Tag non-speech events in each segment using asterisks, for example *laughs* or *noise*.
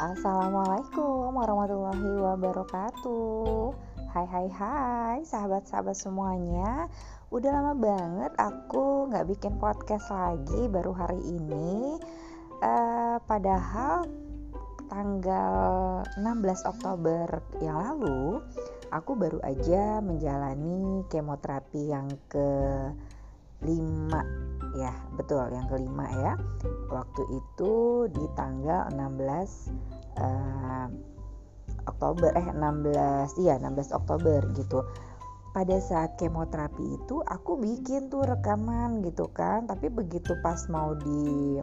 Assalamualaikum warahmatullahi wabarakatuh. Hai hai hai sahabat-sahabat semuanya. Udah lama banget aku gak bikin podcast lagi baru hari ini. Uh, Padahal tanggal 16 Oktober yang lalu Aku baru aja menjalani kemoterapi yang ke 5 ya betul yang kelima ya. Waktu itu di tanggal 16 uh, Oktober eh 16 iya 16 Oktober gitu. Pada saat kemoterapi itu aku bikin tuh rekaman gitu kan tapi begitu pas mau di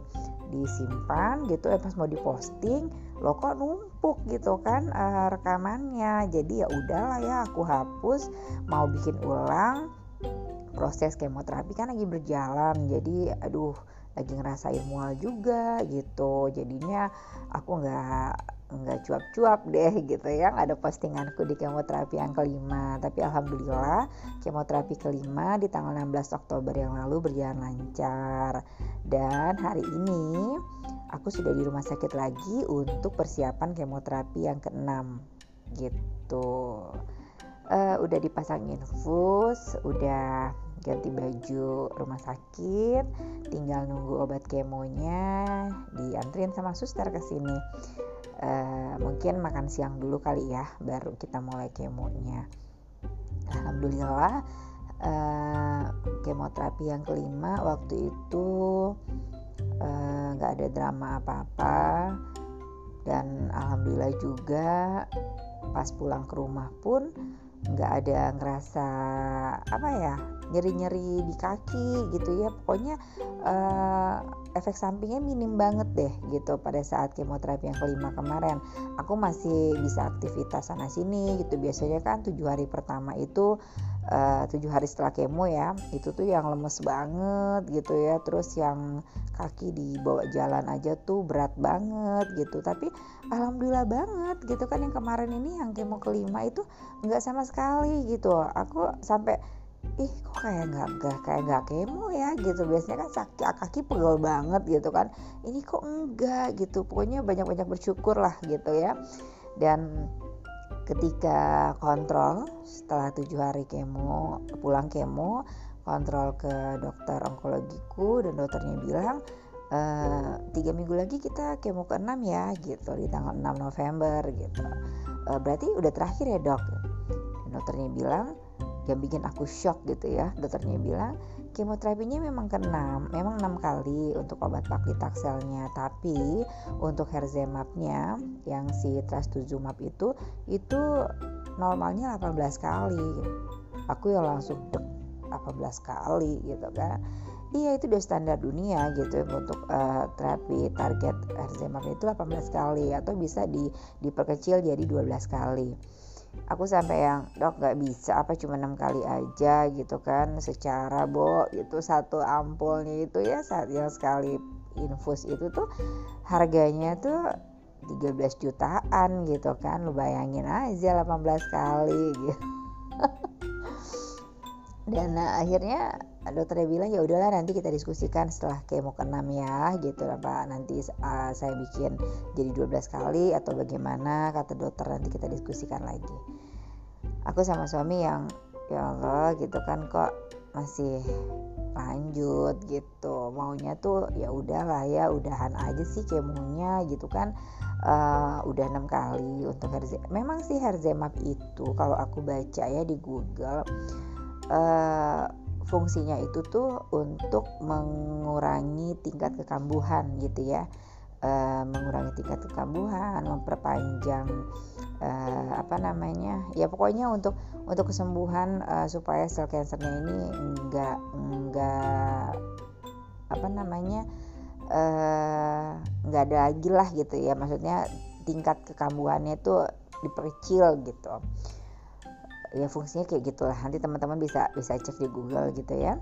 disimpan gitu eh pas mau diposting lo kok numpuk gitu kan uh, rekamannya. Jadi ya udahlah ya aku hapus mau bikin ulang proses kemoterapi kan lagi berjalan. Jadi aduh lagi ngerasain mual juga gitu. Jadinya aku nggak nggak cuap-cuap deh gitu ya. Ada postinganku di kemoterapi yang kelima. Tapi alhamdulillah kemoterapi kelima di tanggal 16 Oktober yang lalu berjalan lancar. Dan hari ini aku sudah di rumah sakit lagi untuk persiapan kemoterapi yang keenam gitu. Uh, udah dipasang infus udah ganti baju rumah sakit tinggal nunggu obat kemonya diantrin sama suster ke sini. Uh, mungkin makan siang dulu kali ya baru kita mulai kemonya. Alhamdulillah uh, kemoterapi yang kelima waktu itu eh, nggak uh, ada drama apa-apa. Dan alhamdulillah juga pas pulang ke rumah pun nggak ada ngerasa apa ya nyeri-nyeri di kaki gitu ya. Pokoknya uh, efek sampingnya minim banget deh gitu pada saat kemoterapi yang kelima kemarin. Aku masih bisa aktivitas sana sini gitu. Biasanya kan tujuh hari pertama itu uh, tujuh hari setelah kemo ya itu tuh yang lemes banget gitu ya. Terus yang kaki dibawa jalan aja tuh berat banget gitu. Tapi alhamdulillah banget gitu kan yang kemarin ini yang kemo kelima itu nggak sama sekali gitu. Aku sampai ih kok kayak nggak nggak kayak nggak kemo ya gitu. Biasanya kan sakit kaki pegel banget gitu kan. Ini kok enggak gitu. Pokoknya banyak banyak bersyukur lah gitu ya. Dan ketika kontrol setelah tujuh hari kemo pulang kemo kontrol ke dokter onkologiku dan dokternya bilang e, tiga minggu lagi kita kemo ke enam ya gitu. Di tanggal 6 November gitu. E, berarti udah terakhir ya dok? Dan dokternya bilang yang bikin aku shock gitu ya. Dokternya bilang kemoterapinya memang keenam memang enam kali untuk obat paklitaxelnya tapi untuk herzemapnya yang si trastuzumab itu itu normalnya 18 kali. Aku yang langsung dek 18 kali gitu kan. Iya itu udah standar dunia gitu untuk uh, terapi target herzemap itu 18 kali atau bisa di, diperkecil jadi 12 kali aku sampai yang dok nggak bisa apa cuma enam kali aja gitu kan secara bo itu satu ampulnya itu ya saat yang sekali infus itu tuh harganya tuh 13 jutaan gitu kan lu bayangin aja 18 kali gitu dan nah, akhirnya dokternya bilang ya udahlah nanti kita diskusikan setelah kemo ke-6 ya gitu lah Pak nanti uh, saya bikin jadi 12 kali atau bagaimana kata dokter nanti kita diskusikan lagi. Aku sama suami yang ya Allah gitu kan kok masih lanjut? gitu. Maunya tuh ya udahlah ya udahan aja sih kemonya gitu kan. Uh, udah enam kali untuk herze memang sih herzemap itu kalau aku baca ya di Google uh, fungsinya itu tuh untuk mengurangi tingkat kekambuhan gitu ya. E, mengurangi tingkat kekambuhan memperpanjang e, apa namanya ya pokoknya untuk untuk kesembuhan e, supaya sel kansernya ini enggak enggak apa namanya enggak ada lagi lah gitu ya. Maksudnya tingkat kekambuhannya itu diperkecil gitu ya fungsinya kayak gitulah. Nanti teman-teman bisa bisa cek di Google gitu ya.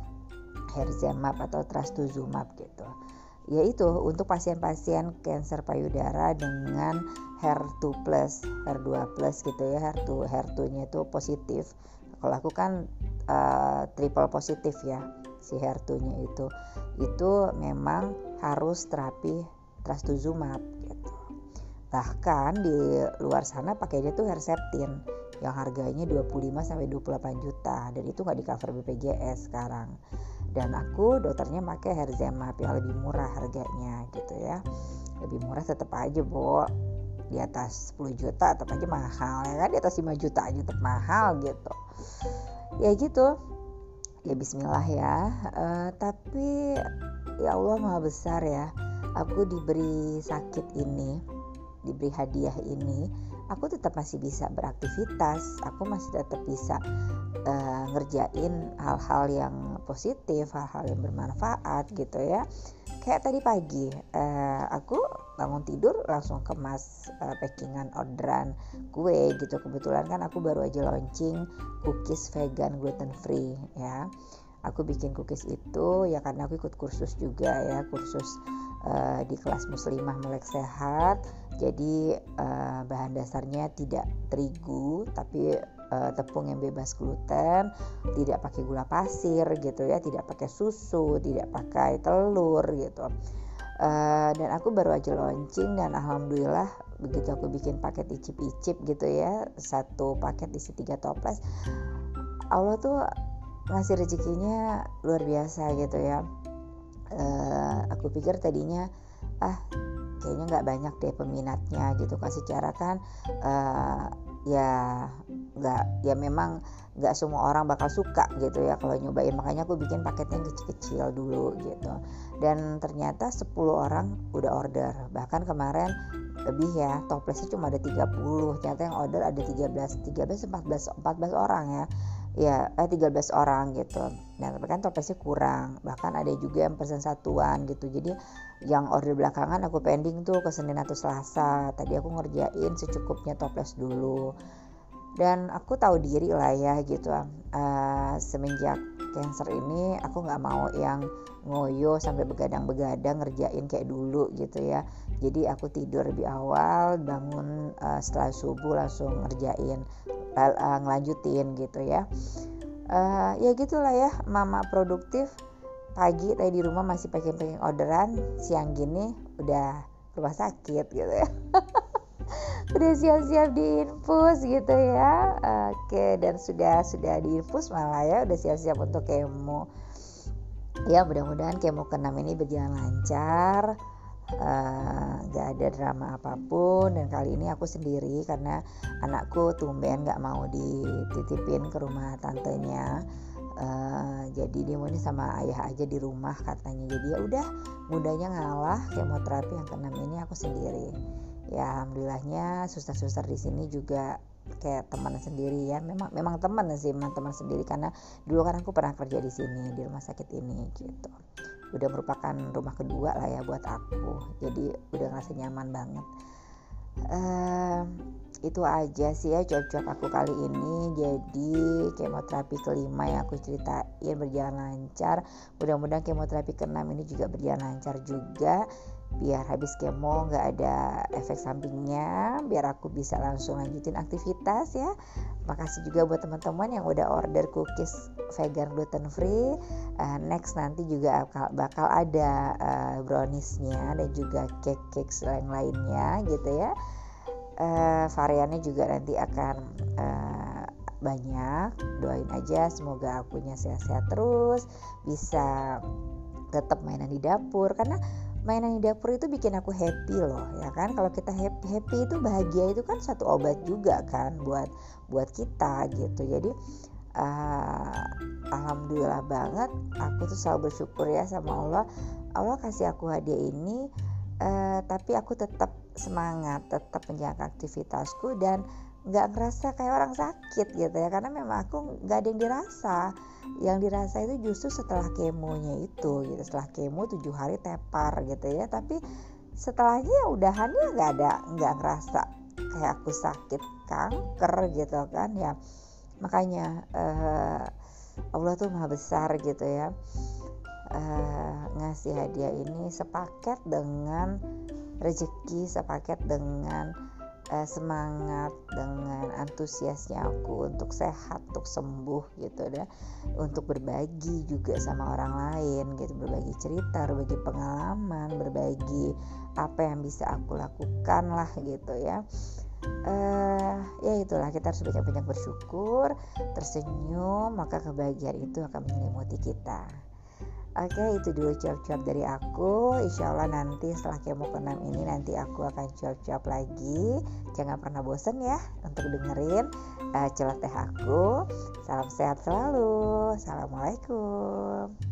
Herzemap atau trastuzumab gitu. Yaitu untuk pasien-pasien kanker payudara dengan HER2 plus HER2 plus gitu ya. HER2 HER2 nya itu positif. Kalau aku kan uh, triple positif ya si HER2 nya itu. Itu memang harus terapi trastuzumab gitu. Bahkan di luar sana pakai dia tuh Herceptin yang harganya 25 sampai 28 juta dan itu nggak di cover BPJS sekarang. Dan aku dokternya pakai Herzemap yang lebih murah harganya gitu ya. Lebih murah tetap aja bu di atas 10 juta tetap aja mahal ya kan? Di atas 5 juta aja tetap mahal gitu. Ya gitu. Ya Bismillah ya. Uh, tapi ya Allah maha besar ya. Aku diberi sakit ini diberi hadiah ini aku tetap masih bisa beraktivitas. Aku masih tetap bisa uh, ngerjain hal-hal yang positif hal-hal yang bermanfaat gitu ya. Kayak tadi pagi uh, aku bangun tidur langsung kemas uh, packingan orderan kue gitu. Kebetulan kan aku baru aja launching cookies vegan gluten free ya aku bikin cookies itu ya karena aku ikut kursus juga ya kursus uh, di kelas muslimah melek sehat. Jadi uh, bahan dasarnya tidak terigu tapi uh, tepung yang bebas gluten tidak pakai gula pasir gitu ya tidak pakai susu tidak pakai telur gitu. Uh, dan aku baru aja launching dan alhamdulillah begitu aku bikin paket icip-icip gitu ya satu paket isi tiga toples Allah tuh ngasih rezekinya luar biasa gitu ya. Uh, aku pikir tadinya ah kayaknya nggak banyak deh peminatnya gitu kan. Secara kan uh, ya nggak ya memang nggak semua orang bakal suka gitu ya kalau nyobain. Makanya aku bikin paketnya kecil-kecil dulu gitu. Dan ternyata 10 orang udah order. Bahkan kemarin lebih ya toplesnya cuma ada 30 ternyata yang order ada 13 13 14 14 orang ya ya eh, 13 orang gitu. Dan tapi kan toplesnya kurang. Bahkan ada juga yang pesan satuan gitu. Jadi yang order belakangan aku pending tuh ke Senin atau Selasa. Tadi aku ngerjain secukupnya toples dulu dan aku tahu diri lah ya gitu. Uh, semenjak cancer ini aku nggak mau yang ngoyo sampai begadang-begadang ngerjain kayak dulu gitu ya. Jadi aku tidur lebih awal bangun uh, setelah subuh langsung ngerjain uh, ngelanjutin gitu ya. Uh, ya gitulah ya mama produktif. Pagi tadi di rumah masih packing-packing orderan siang gini udah rumah sakit gitu ya *laughs* udah siap-siap diinfus gitu ya. Oke dan sudah sudah diinfus malah ya udah siap-siap untuk kemo. Ya mudah-mudahan kemo ke-6 ini berjalan lancar. Eh, nggak uh, ada drama apa pun. Dan kali ini aku sendiri karena anakku tumben nggak mau dititipin ke rumah tantenya. Uh, jadi dia mau ini sama ayah aja di rumah katanya. Jadi ya udah mudanya ngalah kemoterapi yang keenam ini aku sendiri ya alhamdulillahnya suster-suster di sini juga kayak teman sendiri ya. Memang memang teman sih memang teman sendiri karena dulu kan aku pernah kerja di sini di rumah sakit ini gitu. Udah merupakan rumah kedua lah ya buat aku jadi udah ngerasa nyaman banget. Uh, itu aja sih ya cuap-cuap aku kali ini. Jadi kemoterapi kelima yang aku ceritain berjalan lancar. Mudah-mudahan kemoterapi keenam ini juga berjalan lancar juga biar habis kemo nggak ada efek sampingnya biar aku bisa langsung lanjutin aktivitas ya. Makasih juga buat teman-teman yang udah order cookies vegan gluten free. Uh, next nanti juga bakal, ada uh, browniesnya dan juga cake cake lain lainnya gitu ya. Uh, variannya juga nanti akan uh, banyak. Doain aja semoga akunya sehat-sehat terus bisa tetap mainan di dapur. Karena mainan di dapur itu bikin aku happy loh ya kan? Kalau kita happy happy itu bahagia itu kan satu obat juga kan buat buat kita gitu. Jadi uh, alhamdulillah banget aku tuh selalu bersyukur ya sama Allah. Allah kasih aku hadiah ini uh, tapi aku tetap semangat tetap menjaga aktivitasku dan nggak ngerasa kayak orang sakit gitu ya. Karena memang aku nggak ada yang dirasa. Yang dirasa itu justru setelah kemonya itu gitu. Setelah kemo tujuh hari tepar gitu ya. Tapi setelahnya ya udahannya nggak ada nggak ngerasa kayak aku sakit kanker gitu kan ya. Makanya uh, Allah tuh maha besar gitu ya. Uh, ngasih hadiah ini sepaket dengan rezeki sepaket dengan uh, semangat dengan antusiasnya aku untuk sehat untuk sembuh gitu ya. Untuk berbagi juga sama orang lain gitu berbagi cerita berbagi pengalaman berbagi apa yang bisa aku lakukan lah gitu ya. Uh, ya itulah kita harus banyak-banyak bersyukur tersenyum maka kebahagiaan itu akan menyelimuti kita Oke itu dulu cuap-cuap dari aku. Insya Allah nanti setelah kemo ke-6 ini Nanti aku akan cuap-cuap lagi. Jangan pernah bosan ya Untuk dengerin uh, celoteh aku. Salam sehat selalu. Assalamualaikum